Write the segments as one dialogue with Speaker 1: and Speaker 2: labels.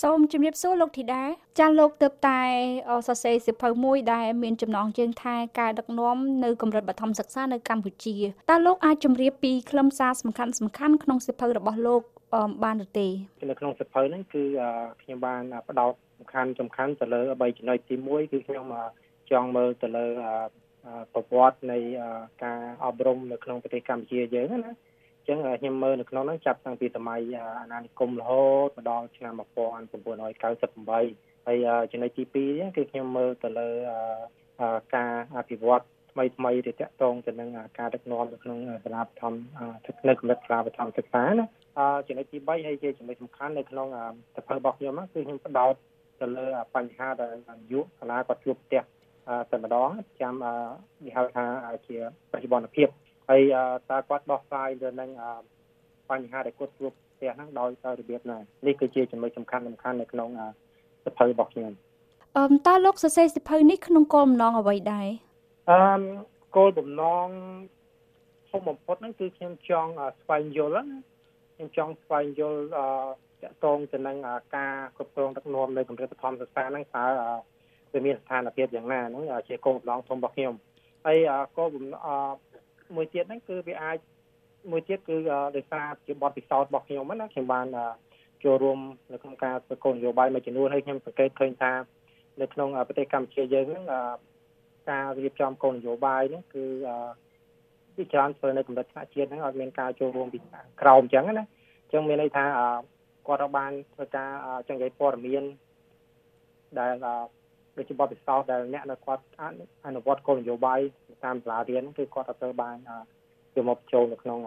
Speaker 1: សូមជម្រាបសួរលោកធីតាចាស់លោកទៅតែសរសេរសិភៅមួយដែលមានចំណងជើងថាការដឹកនាំនៅកម្រិតបឋមសិក្សានៅកម្ពុជាតើលោកអាចជម្រាបពីខ្លឹមសារសំខាន់សំខាន់ក្នុងសិភៅរបស់លោកបានឬទេ
Speaker 2: នៅក្នុងសិភៅហ្នឹងគឺខ្ញុំបានផ្ដោតសំខាន់សំខាន់ទៅលើ3ចំណុចទី1គឺខ្ញុំចង់មើលទៅលើប្រវត្តិនៃការអប់រំនៅក្នុងប្រទេសកម្ពុជាយើងណា ចឹងខ្ញុំមើលនៅក្នុងហ្នឹងចាប់តាំងពីសម័យអាណានិគមរហូតមកដល់ឆ្នាំ1998ហើយចំណុចទី2ហ្នឹងគឺខ្ញុំមើលទៅលើការអភិវឌ្ឍថ្មីថ្មីទៅតាក់ទងទៅនឹងការដឹកនាំនៅក្នុងសាលាបឋមនៅកម្រិតសាលាបឋមសិក្សាណាចំណុចទី3ហើយជាចំណុចសំខាន់នៅក្នុងសភៅរបស់ខ្ញុំគឺខ្ញុំផ្ដោតទៅលើបញ្ហាដែលយុសាលាគាត់ជួបផ្ទះតែម្ដងចាំនិយាយថាជាបច្ចុប្បន្នភាព ហើយតើគាត់ដោះស្រាយទៅនឹងបញ្ហាដែលគាត់ជួបផ្ទះហ្នឹងដោយទៅរបៀបណានេះគឺជាចំណុចសំខាន់សំខាន់នៅក្នុងសភៅរបស់ខ្ញុំ
Speaker 1: អឺតើលោកសរសេរសភៅនេះក្នុងគោលបំណងអ្វីដែរ
Speaker 2: អឺគោលបំណងធំបំផុតហ្នឹងគឺខ្ញុំចង់ស្វែងយល់ខ្ញុំចង់ស្វែងយល់អឺតកតងទៅនឹងការគ្រប់គ្រងដឹកនាំនៅកម្រិតបឋមសិក្សាហ្នឹងតើវាមានស្ថានភាពយ៉ាងណាហ្នឹងជាគោលបំណងធំរបស់ខ្ញុំហើយគោលបំណង មួយទៀតហ្នឹងគឺវាអាចមួយទៀតគឺដោយសារជាបទពិសោធន៍របស់ខ្ញុំណាខ្ញុំបានចូលរួមនៅក្នុងការធ្វើគោលនយោបាយមួយចំនួនហើយខ្ញុំសង្កេតឃើញថានៅក្នុងប្រទេសកម្ពុជាយើងហ្នឹងការរៀបចំគោលនយោបាយហ្នឹងគឺពីច្រើនធ្វើនៅកម្រិតថ្នាក់ជាតិហ្នឹងអត់មានការចូលរួមពីក្រោមអញ្ចឹងណាអញ្ចឹងមានន័យថាគាត់បានធ្វើការចង្កេះព័ត៌មានដែល ដូចជាបទពិសោធន៍ដែលអ្នកនៅគាត់អនុវត្តគោលនយោបាយតាមសាលារៀនគឺគាត់អត់ទៅបានយកមកចូលនៅក្នុង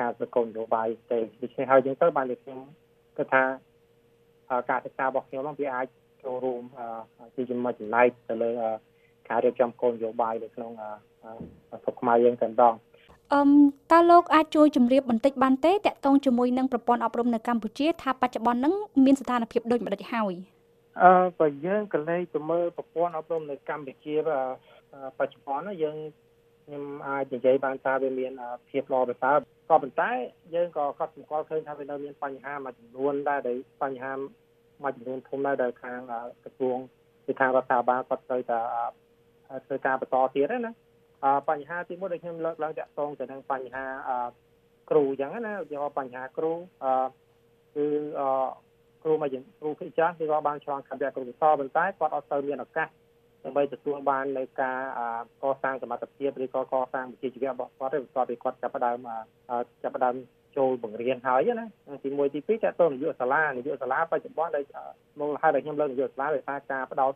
Speaker 2: ការធ្វើគោលនយោបាយទេដូច្នេះហើយយើងទៅបានលើខ្ញុំគិតថាការសិក្សារបស់ខ្ញុំហ្នឹងវាអាចចូលរួមជាចំណុចចំណែកទៅលើការរៀបចំគោលនយោបាយនៅក្នុងស្រុកខ្មែរយើងតែម្ដង
Speaker 1: អឹមតើលោកអាចជួយជម្រាបបន្តិចបានទេតកតងជាមួយនឹងប្រព័ន្ធអប់រំនៅកម្ពុជាថាបច្ចុប្បន្នហ្នឹងមានស្ថានភាពដូចម្ដេចហើយ
Speaker 2: អឺបើយើងក៏លេខទៅមើលប្រព័ន្ធអប់រំនៅកម្ពុជាបច្ចុប្បន្នយើងខ្ញុំអាចនិយាយបានថាវាមានភាពល្អប្រសើរក៏ប៉ុន្តែយើងក៏កត់សម្គាល់ឃើញថាវានៅមានបញ្ហាមួយចំនួនដែរដែលបញ្ហាមួយចំនួនធំដែរដែលខាងក្រសួងគឺខាងរដ្ឋាភិបាលគាត់ត្រូវតែធ្វើការបន្តទៀតណាបញ្ហាទីមួយដែលខ្ញុំលើកឡើងតាក់ទងទៅនឹងបញ្ហាគ្រូអញ្ចឹងណាឧទាហរណ៍បញ្ហាគ្រូអឺគឺអឺ គ្រូមួយគ្រូភាគច្រើនគឺក៏បានឆ្លងកាត់វគ្គគ្រូសប៉ុន្តែគាត់អត់ទៅមានឱកាសដើម្បីទទួលបាននៅការកសាងសមត្ថភាពឬក៏កសាងវិជ្ជាជីវៈរបស់គាត់ទេបន្ទាប់ពីគាត់ចាប់ផ្ដើមចាប់ផ្ដើមចូលបង្រៀនហើយណាទី1ទី2តើតើនយោបាយសាលានយោបាយសាលាបច្ចុប្បន្នដែលមូលហេតុដែលខ្ញុំលើកនយោបាយសាលាដោយសារការផ្ដោត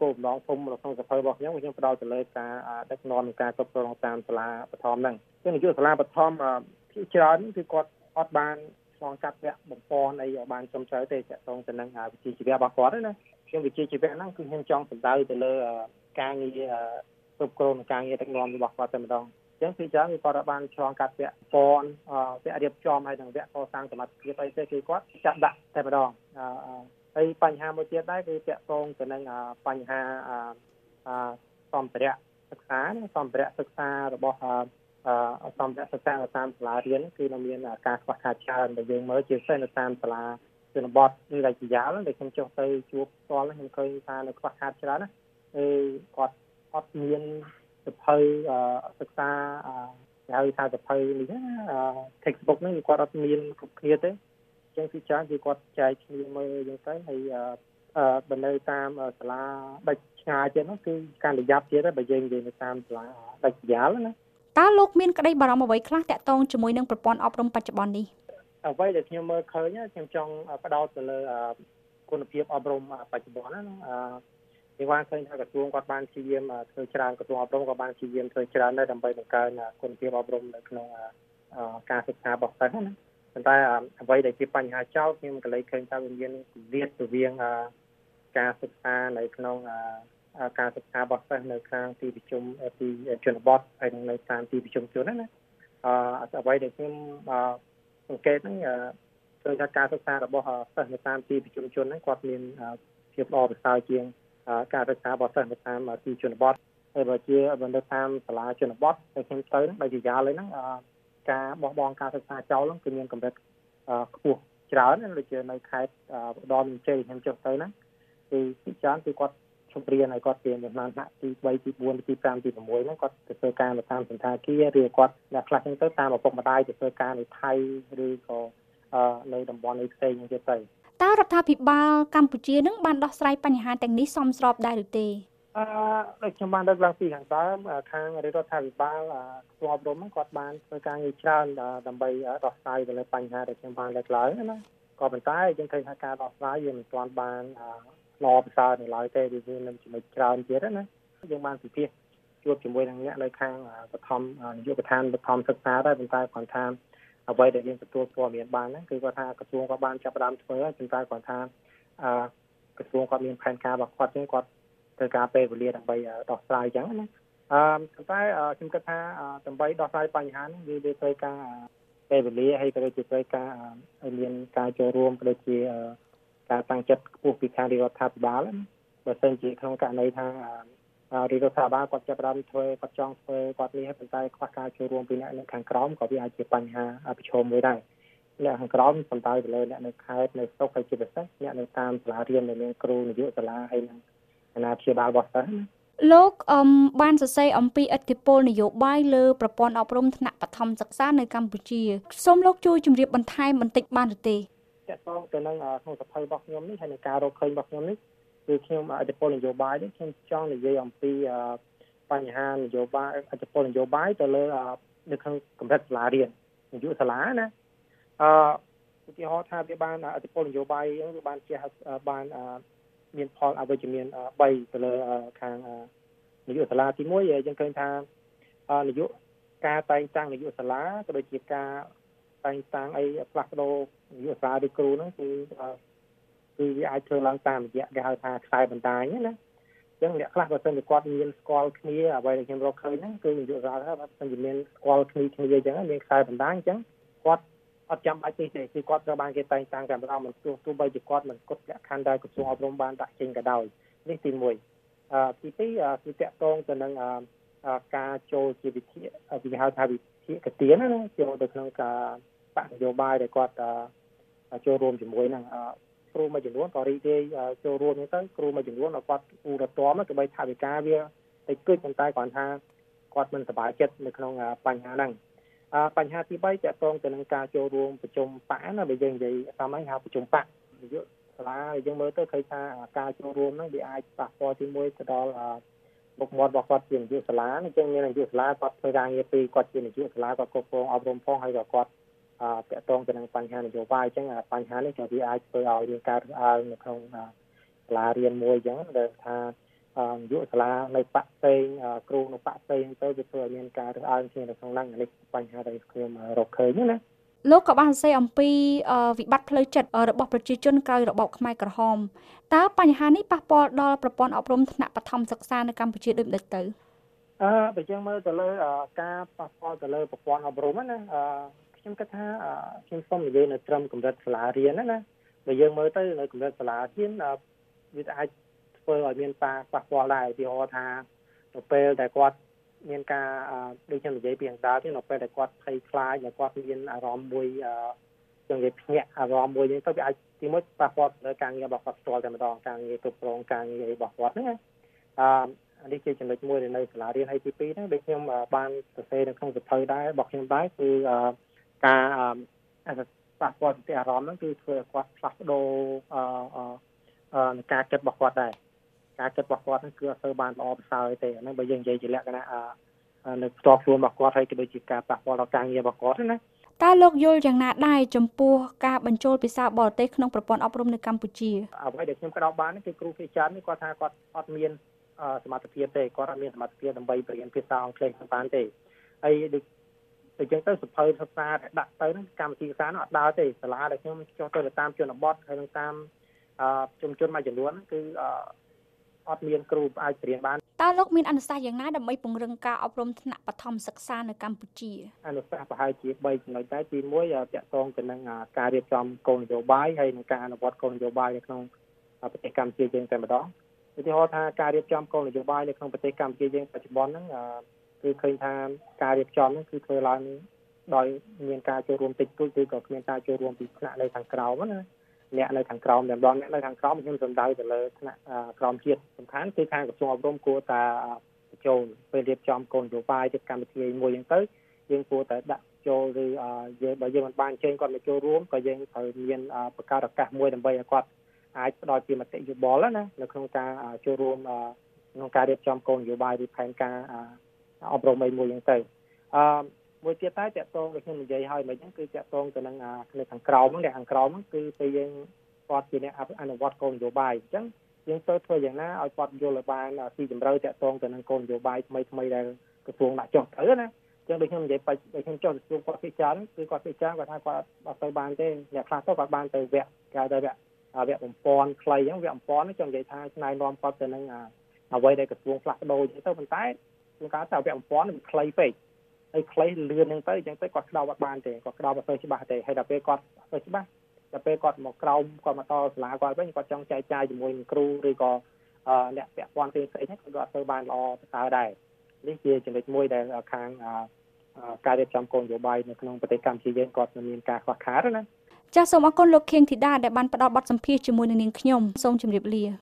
Speaker 2: គោលបំណងធំនៅក្នុងសភៅរបស់ខ្ញុំខ្ញុំផ្ដោតទៅលើការដឹកនាំនិងការគ្រប់គ្រងតាមសាលាបឋមហ្នឹងគឺនយោបាយសាលាបឋមភាគច្រើនគឺគាត់អត់បាន ឆ្លងកាត់វគ្គបំពន់អីបានត្រឹមត្រូវទេតកតងទៅនឹងវិជ្ជាជីវៈរបស់គាត់ណាខ្ញុំវិជ្ជាជីវៈហ្នឹងគឺខ្ញុំចង់សម្ដៅទៅលើការងារគ្រប់គ្រងនិងការងារដឹកនាំរបស់គាត់តែម្ដងចឹងគឺច្រើនគឺគាត់បានឆ្លងកាត់វគ្គពនវគ្គរៀបចំហើយនឹងវគ្គកសាងសមត្ថភាពអីទេគឺគាត់ចាត់ដាក់តែម្ដងហើយបញ្ហាមួយទៀតដែរគឺតាក់ទងទៅនឹងបញ្ហាសម្ភារៈសិក្សាសម្ភារៈសិក្សារបស់ សម្ភារៈសិក្សានៅតាមសាលារៀនគឺនៅមានការខ្វះខាតច្រើនដែលយើងមើលជាពិសេសនៅតាមសាលាជនបទឬដាច់ជាយ៉ាលដែលខ្ញុំចុះទៅជួបផ្ទាល់ខ្ញុំឃើញថានៅខ្វះខាតច្រើនណាគឺគាត់អត់មានសភៅសិក្សាហៅថាសភៅនេះ textbook នេះគាត់អត់មានគ្រប់គ្នាទេអញ្ចឹងគឺច្រើនគឺគាត់ចែកគ្នាមើលអញ្ចឹងទៅហើយបើនៅតាមសាលាដាច់ឆ្ងាយទៀតនោះគឺការប្រយ័ត្នទៀតបើយើងនិយាយនៅតាមសាលាដាច់យ៉ាលណា
Speaker 1: តើលោកមានក្តីបារម្ភអ្វីខ្លះតាក់ទងជាមួយនឹងប្រព័ន្ធអប់រំបច្ចុប្បន្ននេះ
Speaker 2: អ្វីដែលខ្ញុំមើលឃើញខ្ញុំចង់បដោតទៅលើគុណភាពអប់រំបច្ចុប្បន្នណាខ្ញុំបានឃើញថាក្រសួងគាត់បានព្យាយាមធ្វើច្រើនក្រសួងអប់រំក៏បានព្យាយាមធ្វើច្រើនដែរដើម្បីបង្កើនគុណភាពអប់រំនៅក្នុងការសិក្សារបស់សិស្សណាប៉ុន្តែអ្វីដែលជាបញ្ហាចោតខ្ញុំក៏លេចឃើញថាវាមានវិវាទរវាងការសិក្សានៅក្នុង ការសិក្សារបស់សិស្សនៅខាងទីប្រជុំទីជនបទហើយនៅតាមទីប្រជុំជនណាអឺអ្វីដែលខ្ញុំសង្កេតហ្នឹងឃើញថាការសិក្សារបស់សិស្សនៅតាមទីប្រជុំជនហ្នឹងគាត់មានភាពល្អប្រសើរជាងការសិក្សារបស់សិស្សនៅតាមទីជនបទហើយបើជាបើនៅតាមសាលាជនបទតែខ្ញុំទៅហ្នឹងបើជាយ៉ាលហ្នឹងការបោះបង់ការសិក្សាចោលហ្នឹងគឺមានកម្រិតខ្ពស់ច្រើនដូចជានៅខេត្តឧត្តរមានជ័យខ្ញុំចុះទៅហ្នឹងគឺពីច្រើនគឺគាត់ ជម្រានឲ្យគាត់ពីចំណានថ្នាក់ទី3ទី4ទី5ទី6ហ្នឹងគាត់ទៅធ្វើការនៅតាមសន្តាគារឬគាត់អ្នកខ្លះហ្នឹងទៅតាមឪពុកម្ដាយទៅធ្វើការនៅថៃឬក៏នៅតំបន់ឯផ្សេងទៀតទៅ
Speaker 1: តើរដ្ឋាភិបាលកម្ពុជានឹងបានដោះស្រាយបញ្ហាទាំងនេះសមស្របដែរឬទេ
Speaker 2: អឺដូចខ្ញុំបានលើកឡើងពីខាងដើមខាងរដ្ឋាភិបាលខ្សួអប់រំគាត់បានធ្វើការងារច្រើនដើម្បីដោះស្រាយទៅលើបញ្ហាដែលខ្ញុំបានលើកឡើងណាក៏ប៉ុន្តែយើងឃើញថាការដោះស្រាយវាមិនទាន់បាន ល្អប្រសើរនៅឡើយទេវានឹងចំណុចច្រើនទៀតណាយើងបានពិភាក្សាជួបជាមួយនឹងអ្នកនៅខាងបឋមនាយកដ្ឋានបឋមសិក្សាដែរប៉ុន្តែគាត់ថាអ្វីដែលយើងទទួលព័ត៌មានបានហ្នឹងគឺគាត់ថាក្រសួងគាត់បានចាប់ផ្ដើមធ្វើហើយប៉ុន្តែគាត់ថាអឺក្រសួងគាត់មានផែនការរបស់គាត់ចឹងគាត់ត្រូវការពេលវេលាដើម្បីដោះស្រាយចឹងណាអឺប៉ុន្តែខ្ញុំគិតថាដើម្បីដោះស្រាយបញ្ហានេះវាវាត្រូវការពេលវេលាហើយក៏ដូចជាត្រូវការឲ្យមានការចូលរួមក៏ដូចជា ការតាំងចិត្តខ្ពស់ពីខាងរដ្ឋាភិបាលណាបើសិនជាក្នុងករណីថារដ្ឋាភិបាលគាត់ចាប់ផ្ដើមធ្វើគាត់ចង់ធ្វើគាត់នេះប៉ុន្តែខ្វះការចូលរួមពីអ្នកនៅខាងក្រោមក៏វាអាចជាបញ្ហាប្រឈមមួយដែរអ្នកខាងក្រោមសំដៅទៅលើអ្នកនៅខេត្តនៅស្រុកហើយជាពិសេសអ្នកនៅតាមសាលារៀនដែលមានគ្រូនាយកសាលាហើយនិងអាណាព្យាបាលរបស់សិស្សណា
Speaker 1: លោកអមបានសរសេរអំពីឥទ្ធិពលនយោបាយលើប្រព័ន្ធអប់រំថ្នាក់បឋមសិក្សានៅកម្ពុជាសូមលោកជួយជម្រាបបន្ថែមបន្តិចបានឬទេ ត
Speaker 2: កតងទៅនឹងក្នុងសភៅរបស់ខ្ញុំនេះហើយនឹងការរកឃើញរបស់ខ្ញុំនេះគឺខ្ញុំឥទ្ធិពលនយោបាយនេះខ្ញុំចង់និយាយអំពីបញ្ហានយោបាយឥទ្ធិពលនយោបាយទៅលើនៅក្នុងកម្រិតសាលារៀននយោបាយសាលាណាអឺឧទាហរណ៍ថាវាបានឥទ្ធិពលនយោបាយវាបានជះបានមានផលអវិជ្ជមាន3ទៅលើខាងនយោបាយសាលាទី1យើងឃើញថានយោការតែងតាំងនយោបាយសាលាក៏ដូចជាការ តែងតាំងអីផ្លាស់ប្ដូរនយោបាយសាលាឬគ្រូហ្នឹងគឺគឺវាអាចធ្វើឡើងតាមរយៈគេហៅថាខ្សែបណ្ដាញណាអញ្ចឹងអ្នកខ្លះបើសិនជាគាត់មានស្គាល់គ្នាអ្វីដែលខ្ញុំរកឃើញហ្នឹងគឺនយោបាយថាបើសិនជាមានស្គាល់គ្នាគ្នាអញ្ចឹងមានខ្សែបណ្ដាញអញ្ចឹងគាត់អត់ចាំបាច់ទេទេគឺគាត់ត្រូវបានគេតែងតាំងតែម្ដងមិនទោះទោះបីជាគាត់មិនគត់លក្ខខណ្ឌដែលក្រសួងអប់រំបានដាក់ចេញក៏ដោយនេះទី1អឺទី2គឺតកតងទៅនឹងការចូលជាវិធីគេហៅថាវិធីកទៀនណាចូលទៅក្នុងការ បកនយោបាយដែលគាត់ចូលរួមជាមួយនឹងគ្រូមួយចំនួនក៏រីករាយចូលរួមហ្នឹងទៅគ្រូមួយចំនួនគាត់ឧរតមទៅបីថាវិការវាតិចគិចប៉ុន្តែគាត់ថាគាត់មិនសប្បាយចិត្តនៅក្នុងបញ្ហាហ្នឹងបញ្ហាទី3តកតងទៅនឹងការចូលរួមប្រជុំបកណាបើយើងនិយាយតាមហ្នឹងហៅប្រជុំបកនយោបាយសាលាយើងមើលទៅឃើញថាការចូលរួមហ្នឹងវាអាចប៉ះពាល់ទីមួយទៅដល់មុខមាត់របស់គាត់ជានយោបាយសាលាអញ្ចឹងមាននយោបាយសាលាគាត់ធ្វើការងារពីគាត់ជានយោបាយសាលាគាត់គ្រប់គ្រងអប់រំផងហើយក៏គាត់ តកតងទៅនឹងបញ្ហានយោបាយអញ្ចឹងបញ្ហានេះក៏វាអាចធ្វើឲ្យមានការរើសអើងនៅក្នុងសាលារៀនមួយអញ្ចឹងដែលថាយុសាលានៅបាក់ផ្សេងគ្រូនៅបាក់ផ្សេងទៅវាធ្វើឲ្យមានការរើសអើងគ្នានៅក្នុងហ្នឹងនេះបញ្ហាដែលខ្ញុំរកឃើញណា
Speaker 1: លោកក៏បានសរសេរអំពីវិបត្តិផ្លូវចិត្តរបស់ប្រជាជនក្រោយរបបខ្មែរក្រហមតើបញ្ហានេះប៉ះពាល់ដល់ប្រព័ន្ធអប់រំថ្នាក់បឋមសិក្សានៅកម្ពុជាដូចដូចទៅ
Speaker 2: អឺបើយើងមើលទៅលើការប៉ះពាល់ទៅលើប្រព័ន្ធអប់រំណាអឺ ខ្ញុំគិតថាខ្ញុំសូមនិយាយនៅត្រឹមកម្រិតសាលារៀនណាបើយើងមើលទៅនៅកម្រិតសាលារៀនវាអាចធ្វើឲ្យមានការប៉ះពាល់ដែរឧទាហរណ៍ថានៅពេលដែលគាត់មានការដូចខ្ញុំនិយាយពីអង្ដាទេនៅពេលដែលគាត់ភ័យខ្លាចដែលគាត់មានអារម្មណ៍មួយចឹងនិយាយភ្ញាក់អារម្មណ៍មួយហ្នឹងទៅវាអាចទីមួយប៉ះពាល់ទៅការងាររបស់គាត់ផ្ទាល់តែម្ដងការងារគ្រប់គ្រងការងាររបស់គាត់ហ្នឹងអឺនេះជាចំណុចមួយនៅសាលារៀនហើយទី2ហ្នឹងដូចខ្ញុំបានសរសេរនៅក្នុងសភៅដែររបស់ខ្ញុំដែរគឺ ការប៉ះពាល់ទៅអារម្មណ៍ហ្នឹងគឺធ្វើឲ្យគាត់ផ្លាស់ប្ដូរអឺការគិតរបស់គាត់ដែរការគិតរបស់គាត់ហ្នឹងគឺអត់សូវបានល្អប្រសើរទេអាហ្នឹងបើយើងនិយាយជាលក្ខណៈនៅផ្ទាល់ខ្លួនរបស់គាត់ហើយក៏ដូចជាការប៉ះពាល់ដល់ការងាររបស់គាត់ណា
Speaker 1: តើលោកយល់យ៉ាងណាដែរចំពោះការបញ្ចូលភាសាបរទេសក្នុងប្រព័ន្ធអប់រំនៅកម្ពុជា
Speaker 2: អ្វីដែលខ្ញុំក្តោបបានគឺគ្រូភាសានេះគាត់ថាគាត់អត់មានសមត្ថភាពទេគាត់អត់មានសមត្ថភាពដើម្បីបរៀនភាសាអង់គ្លេសបានទេហើយដូច អញ្ចឹងទៅសភៅសិក្សាដែលដាក់ទៅហ្នឹងកម្មវិធីសិក្សានោះអត់ដើរទេសាលាដែលខ្ញុំចុះទៅតាមជនបទហើយនឹងតាមអឺជំជនមួយចំនួនគឺអឺអត់មានគ្រូអាចបរៀនបាន
Speaker 1: តើលោកមានអនុសាសន៍យ៉ាងណាដើម្បីពង្រឹងការអប់រំថ្នាក់បឋមសិក្សានៅកម្ពុជា
Speaker 2: អនុសាសន៍ប្រហែលជា3ចំណុចដែរទី1តកតងទៅនឹងការរៀបចំគោលនយោបាយហើយនឹងការអនុវត្តគោលនយោបាយនៅក្នុងប្រទេសកម្ពុជាយើងតែម្ដងឧទាហរណ៍ថាការរៀបចំគោលនយោបាយនៅក្នុងប្រទេសកម្ពុជាយើងបច្ចុប្បន្នហ្នឹង គឺឃើញថាការរៀបចំហ្នឹងគឺធ្វើឡើងដោយមានការចូលរួមតិចតួចឬក៏គ្មានការចូលរួមពីថ្នាក់នៅខាងក្រោមណាអ្នកនៅខាងក្រោមតែម្ដងអ្នកនៅខាងក្រោមខ្ញុំសំដៅទៅលើថ្នាក់ក្រោមជាតិសំខាន់គឺខាងក្រសួងអប់រំគួរតែចូលពេលរៀបចំគោលនយោបាយទៅកម្មវិធីមួយហ្នឹងទៅយើងគួរតែដាក់ចូលឬយើងបើយើងមិនបានចេញគាត់មកចូលរួមក៏យើងត្រូវមានបង្កើតឱកាសមួយដើម្បីឲ្យគាត់អាចផ្ដល់ជាមតិយោបល់ណានៅក្នុងការចូលរួមក្នុងការរៀបចំគោលនយោបាយឬផែនការ អប់រំមួយយ៉ាងទៅអឺមួយទៀតតែតកតងដូចខ្ញុំនិយាយហើយមិនអញ្ចឹងគឺតកតងទៅនឹងនៅខាងក្រោមហ្នឹងខាងក្រោមហ្នឹងគឺពេលយើងគាត់ជាអ្នកអនុវត្តគោលនយោបាយអញ្ចឹងយើងទៅធ្វើយ៉ាងណាឲ្យគាត់យល់ឲ្យបានស៊ីជម្រៅតកតងទៅនឹងគោលនយោបាយថ្មីថ្មីដែលក្រសួងដាក់ចុះទៅណាចឹងដូចខ្ញុំនិយាយបាច់ដូចខ្ញុំចុះក្រសួងគាត់ពិចារគឺគាត់ពិចារគាត់ថាគាត់អត់ទៅបានទេអ្នកខ្លះទៅគាត់បានទៅវគ្គគេហៅទៅវគ្គវគ្គបំពន់ខ្លីហ្នឹងវគ្គបំពន់ចង់និយាយថាឆ្នៃនាំគាត់ទៅនឹងអ្វីដែលក្រសួងផ្លាស់ប្ដូរចឹងទៅប៉ុន្តែ ខ្ញុំគាត់ថាវគ្គបំពន់វាខ្លីពេកហើយខ្លីលឿនហ្នឹងទៅអញ្ចឹងទៅគាត់ស្ដាប់អត់បានទេគាត់ស្ដាប់អត់ទៅច្បាស់ទេហើយដល់ពេលគាត់ទៅច្បាស់ដល់ពេលគាត់មកក្រោមគាត់មកដល់សាលាគាត់វិញគាត់ចង់ចែកចាយជាមួយនឹងគ្រូឬក៏អ្នកពាក់ព័ន្ធផ្សេងៗហ្នឹងគាត់អត់ទៅបានល្អប្រសើរដែរនេះជាចំណុចមួយដែលខាងការរៀបចំគោលនយោបាយនៅក្នុងប្រទេសកម្ពុជាយើងគាត់មានការខ្វះខាតណា
Speaker 1: ចាសសូមអរគុណលោកខៀងធីតាដែលបានផ្ដល់បទសម្ភាសន៍ជាមួយនឹងនាងខ្ញុំសូមជម្រាបលា